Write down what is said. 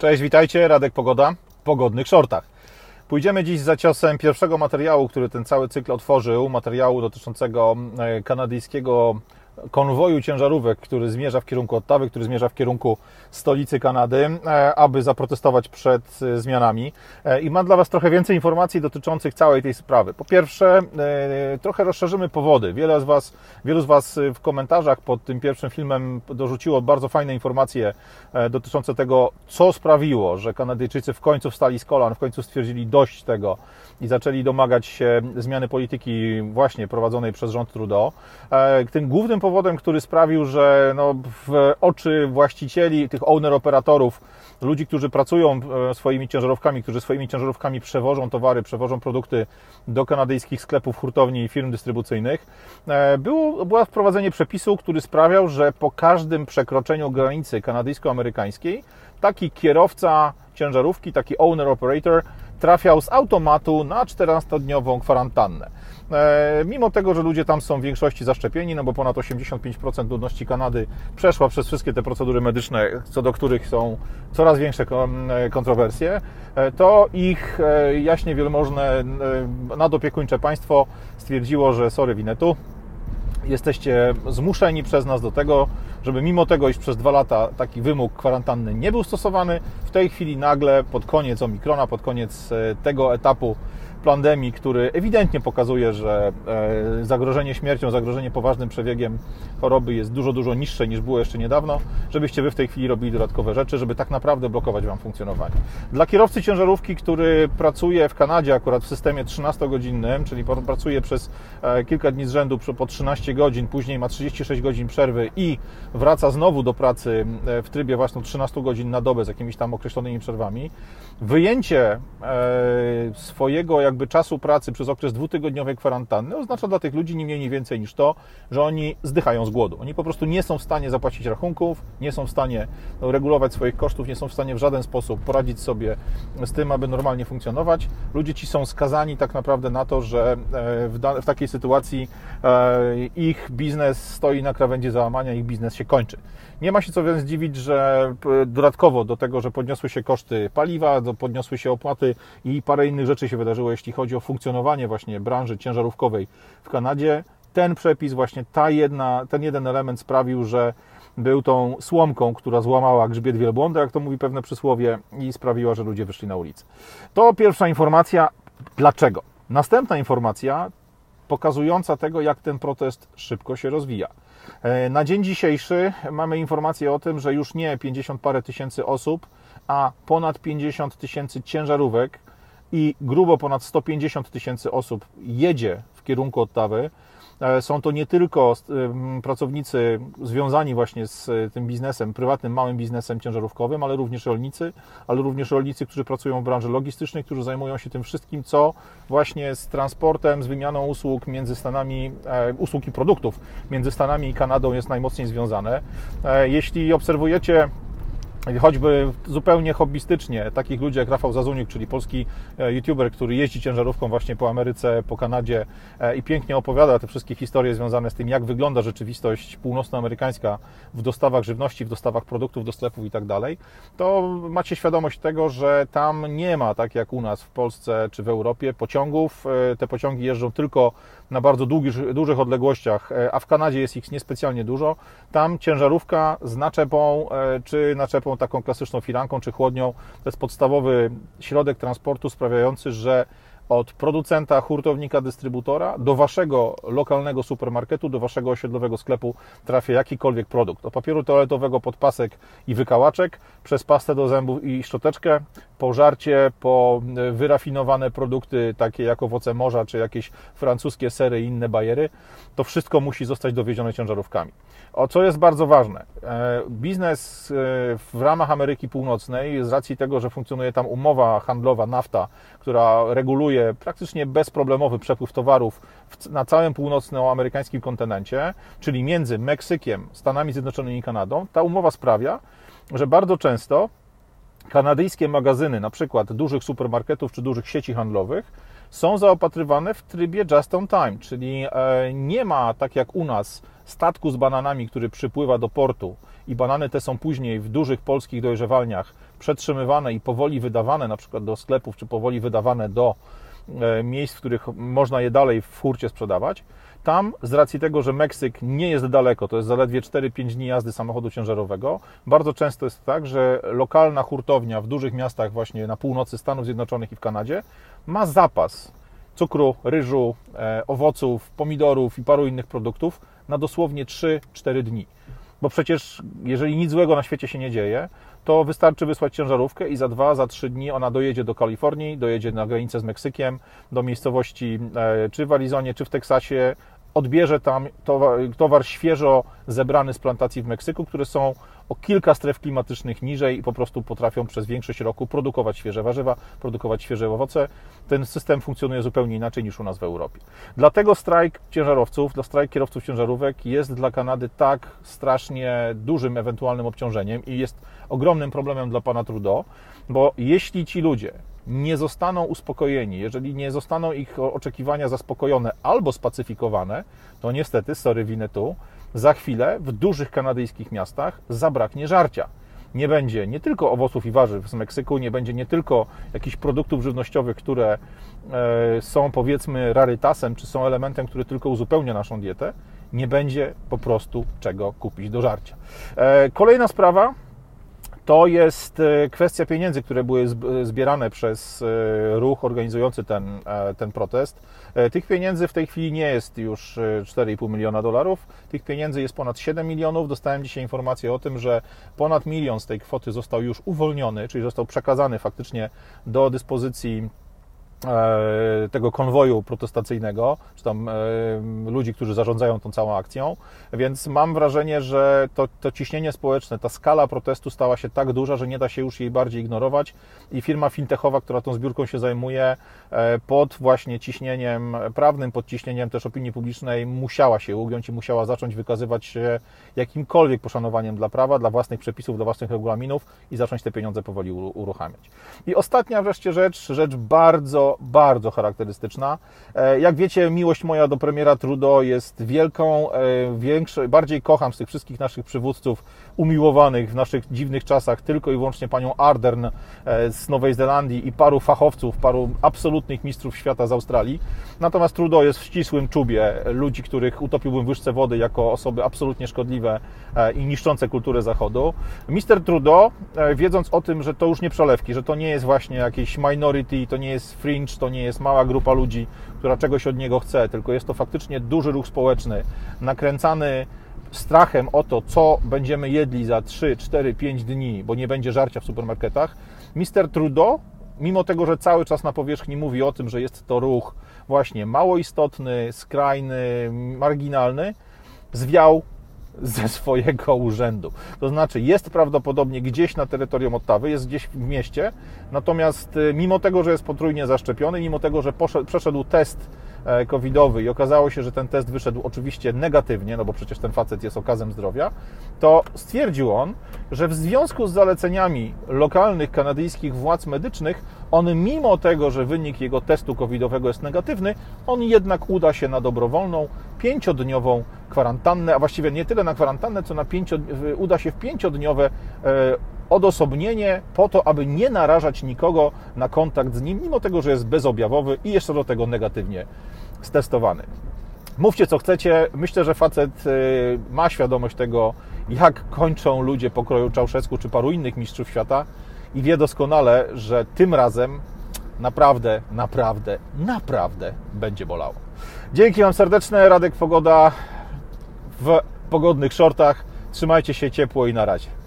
Cześć, witajcie, Radek Pogoda w pogodnych shortach. Pójdziemy dziś za ciosem pierwszego materiału, który ten cały cykl otworzył, materiału dotyczącego e, kanadyjskiego konwoju ciężarówek, który zmierza w kierunku Ottawy, który zmierza w kierunku stolicy Kanady, e, aby zaprotestować przed e, zmianami. E, I mam dla Was trochę więcej informacji dotyczących całej tej sprawy. Po pierwsze, trochę rozszerzymy powody. Wiele z Was, wielu z Was w komentarzach pod tym pierwszym filmem dorzuciło bardzo fajne informacje dotyczące tego, co sprawiło, że Kanadyjczycy w końcu wstali z kolan, w końcu stwierdzili dość tego i zaczęli domagać się zmiany polityki właśnie prowadzonej przez rząd Trudeau. Tym głównym powodem, który sprawił, że no, w oczy właścicieli, tych owner-operatorów, ludzi, którzy pracują e, swoimi ciężarówkami, którzy swoimi ciężarówkami przewożą towary, przewożą produkty do kanadyjskich sklepów, hurtowni i firm dystrybucyjnych, e, było, było wprowadzenie przepisu, który sprawiał, że po każdym przekroczeniu granicy kanadyjsko-amerykańskiej taki kierowca ciężarówki, taki owner-operator trafiał z automatu na 14-dniową kwarantannę. E, mimo tego, że ludzie tam są w większości zaszczepieni, no bo ponad 85% ludności Kanady przeszła przez wszystkie te procedury medyczne, co do których są coraz większe e, kontrowersje, e, to ich jaśnie wielmożne nadopiekuńcze państwo stwierdziło, że sorry winetu, jesteście zmuszeni przez nas do tego, żeby mimo tego, iż przez dwa lata taki wymóg kwarantanny nie był stosowany, w tej chwili nagle pod koniec Omikrona, pod koniec tego etapu pandemii, który ewidentnie pokazuje, że e, zagrożenie śmiercią, zagrożenie poważnym przebiegiem choroby jest dużo, dużo niższe niż było jeszcze niedawno, żebyście Wy w tej chwili robili dodatkowe rzeczy, żeby tak naprawdę blokować Wam funkcjonowanie. Dla kierowcy ciężarówki, który pracuje w Kanadzie akurat w systemie 13-godzinnym, czyli pracuje przez e, kilka dni z rzędu po 13 godzin, później ma 36 godzin przerwy i wraca znowu do pracy e, w trybie właśnie 13 godzin na dobę z jakimiś tam określonymi przerwami, wyjęcie swojego jakby czasu pracy przez okres dwutygodniowej kwarantanny oznacza dla tych ludzi nie mniej nie więcej niż to, że oni zdychają z głodu. Oni po prostu nie są w stanie zapłacić rachunków, nie są w stanie no, regulować swoich kosztów, nie są w stanie w żaden sposób poradzić sobie z tym, aby normalnie funkcjonować. Ludzie ci są skazani tak naprawdę na to, że e, w, w takiej sytuacji e, ich biznes stoi na krawędzi załamania, ich biznes się kończy. Nie ma się co więc dziwić, że dodatkowo do tego, że podniosły się koszty paliwa, podniosły się opłaty i parę innych rzeczy się wydarzyło, jeśli chodzi o funkcjonowanie właśnie branży ciężarówkowej w Kanadzie, ten przepis, właśnie ta jedna, ten jeden element sprawił, że był tą słomką, która złamała grzbiet wielbłąda, jak to mówi pewne przysłowie, i sprawiła, że ludzie wyszli na ulicę. To pierwsza informacja. Dlaczego? Następna informacja pokazująca tego, jak ten protest szybko się rozwija. E, na dzień dzisiejszy mamy informację o tym, że już nie 50 parę tysięcy osób, a ponad 50 tysięcy ciężarówek i grubo ponad 150 tysięcy osób jedzie w kierunku Ottawy. E, są to nie tylko pracownicy związani właśnie z e, tym biznesem, prywatnym, małym biznesem ciężarówkowym, ale również rolnicy, ale również rolnicy, którzy pracują w branży logistycznej, którzy zajmują się tym wszystkim, co właśnie z transportem, z wymianą usług między Stanami, e, usług i produktów między Stanami i Kanadą jest najmocniej związane. Jeśli obserwujecie choćby zupełnie hobbystycznie, takich ludzi jak Rafał Zazuniuk, czyli polski e, youtuber, który jeździ ciężarówką właśnie po Ameryce, po Kanadzie e, i pięknie opowiada te wszystkie historie związane z tym, jak wygląda rzeczywistość północnoamerykańska w dostawach żywności, w dostawach produktów do sklepów i tak dalej, to macie świadomość tego, że tam nie ma, tak jak u nas w Polsce czy w Europie, pociągów. E, te pociągi jeżdżą tylko na bardzo długich, dużych odległościach, a w Kanadzie jest ich niespecjalnie dużo. Tam ciężarówka z naczepą czy naczepą taką klasyczną firanką czy chłodnią. To jest podstawowy środek transportu sprawiający, że od producenta, hurtownika, dystrybutora do waszego lokalnego supermarketu, do waszego osiedlowego sklepu trafia jakikolwiek produkt. Od papieru toaletowego podpasek i wykałaczek, przez pastę do zębów i szczoteczkę, po żarcie, po wyrafinowane produkty takie jak owoce morza, czy jakieś francuskie sery i inne bajery, to wszystko musi zostać dowiezione ciężarówkami. O co jest bardzo ważne, e, biznes e, w ramach Ameryki Północnej, z racji tego, że funkcjonuje tam umowa handlowa NAFTA, która reguluje praktycznie bezproblemowy przepływ towarów na całym północnoamerykańskim kontynencie, czyli między Meksykiem, Stanami Zjednoczonymi i Kanadą, ta umowa sprawia, że bardzo często kanadyjskie magazyny, na przykład dużych supermarketów czy dużych sieci handlowych, są zaopatrywane w trybie just on time, czyli e, nie ma tak jak u nas statku z bananami, który przypływa do portu i banany te są później w dużych polskich dojrzewalniach przetrzymywane i powoli wydawane na przykład do sklepów, czy powoli wydawane do miejsc, w których można je dalej w hurcie sprzedawać. Tam, z racji tego, że Meksyk nie jest daleko, to jest zaledwie 4-5 dni jazdy samochodu ciężarowego, bardzo często jest tak, że lokalna hurtownia w dużych miastach, właśnie na północy Stanów Zjednoczonych i w Kanadzie, ma zapas cukru, ryżu, e, owoców, pomidorów i paru innych produktów na dosłownie 3-4 dni. Bo przecież, jeżeli nic złego na świecie się nie dzieje, to wystarczy wysłać ciężarówkę i za dwa, za trzy dni ona dojedzie do Kalifornii, dojedzie na granicę z Meksykiem, do miejscowości e, czy w Arizonie, czy w Teksasie, odbierze tam towar, towar świeżo zebrany z plantacji w Meksyku, które są o kilka stref klimatycznych niżej i po prostu potrafią przez większość roku produkować świeże warzywa, produkować świeże owoce. Ten system funkcjonuje zupełnie inaczej niż u nas w Europie. Dlatego strajk ciężarowców, dla strajk kierowców ciężarówek jest dla Kanady tak strasznie dużym ewentualnym obciążeniem i jest ogromnym problemem dla pana Trudeau, bo jeśli ci ludzie nie zostaną uspokojeni, jeżeli nie zostaną ich oczekiwania zaspokojone albo spacyfikowane, to niestety, sorry winę tu, za chwilę w dużych kanadyjskich miastach zabraknie żarcia. Nie będzie nie tylko owoców i warzyw z Meksyku, nie będzie nie tylko jakichś produktów żywnościowych, które e, są powiedzmy rarytasem, czy są elementem, który tylko uzupełnia naszą dietę, nie będzie po prostu czego kupić do żarcia. E, kolejna sprawa, to jest e, kwestia pieniędzy, które były zbierane przez e, ruch organizujący ten, e, ten protest. Tych pieniędzy w tej chwili nie jest już 4,5 miliona dolarów, tych pieniędzy jest ponad 7 milionów. Dostałem dzisiaj informację o tym, że ponad milion z tej kwoty został już uwolniony, czyli został przekazany faktycznie do dyspozycji tego konwoju protestacyjnego, czy tam e, ludzi, którzy zarządzają tą całą akcją, więc mam wrażenie, że to, to ciśnienie społeczne, ta skala protestu stała się tak duża, że nie da się już jej bardziej ignorować i firma fintechowa, która tą zbiórką się zajmuje, e, pod właśnie ciśnieniem prawnym, pod ciśnieniem też opinii publicznej musiała się ugiąć i musiała zacząć wykazywać się jakimkolwiek poszanowaniem dla prawa, dla własnych przepisów, dla własnych regulaminów i zacząć te pieniądze powoli uruchamiać. I ostatnia wreszcie rzecz, rzecz bardzo bardzo, charakterystyczna. E, jak wiecie, miłość moja do premiera Trudeau jest wielką, e, większą, bardziej kocham z tych wszystkich naszych przywódców umiłowanych w naszych dziwnych czasach tylko i wyłącznie panią Ardern e, z Nowej Zelandii i paru fachowców, paru absolutnych mistrzów świata z Australii. Natomiast Trudeau jest w ścisłym czubie ludzi, których utopiłbym w łyżce wody jako osoby absolutnie szkodliwe i niszczące kulturę Zachodu. Mister Trudeau, wiedząc o tym, że to już nie przelewki, że to nie jest właśnie jakieś minority, to nie jest free fringe to nie jest mała grupa ludzi, która czegoś od niego chce, tylko jest to faktycznie duży ruch społeczny, nakręcany strachem o to, co będziemy jedli za 3, 4, 5 dni, bo nie będzie żarcia w supermarketach. Mister Trudeau, mimo tego, że cały czas na powierzchni mówi o tym, że jest to ruch właśnie mało istotny, skrajny, marginalny, zwiał ze swojego urzędu. To znaczy, jest prawdopodobnie gdzieś na terytorium Ottawy, jest gdzieś w mieście, natomiast y, mimo tego, że jest potrójnie zaszczepiony, mimo tego, że poszedł, przeszedł test E, covidowy i okazało się, że ten test wyszedł oczywiście negatywnie, no bo przecież ten facet jest okazem zdrowia, to stwierdził on, że w związku z zaleceniami lokalnych kanadyjskich władz medycznych, on mimo tego, że wynik jego testu covidowego jest negatywny, on jednak uda się na dobrowolną, pięciodniową kwarantannę, a właściwie nie tyle na kwarantannę, co na pięcio, uda się w pięciodniowe e, odosobnienie po to, aby nie narażać nikogo na kontakt z nim, mimo tego, że jest bezobjawowy i jeszcze do tego negatywnie stestowany. Mówcie co chcecie. Myślę, że facet y, ma świadomość tego, jak kończą ludzie pokroju Czałszewsku czy paru innych mistrzów świata i wie doskonale, że tym razem naprawdę, naprawdę, naprawdę będzie bolało. Dzięki Wam serdeczne. Radek Pogoda w pogodnych shortach. Trzymajcie się ciepło i na razie.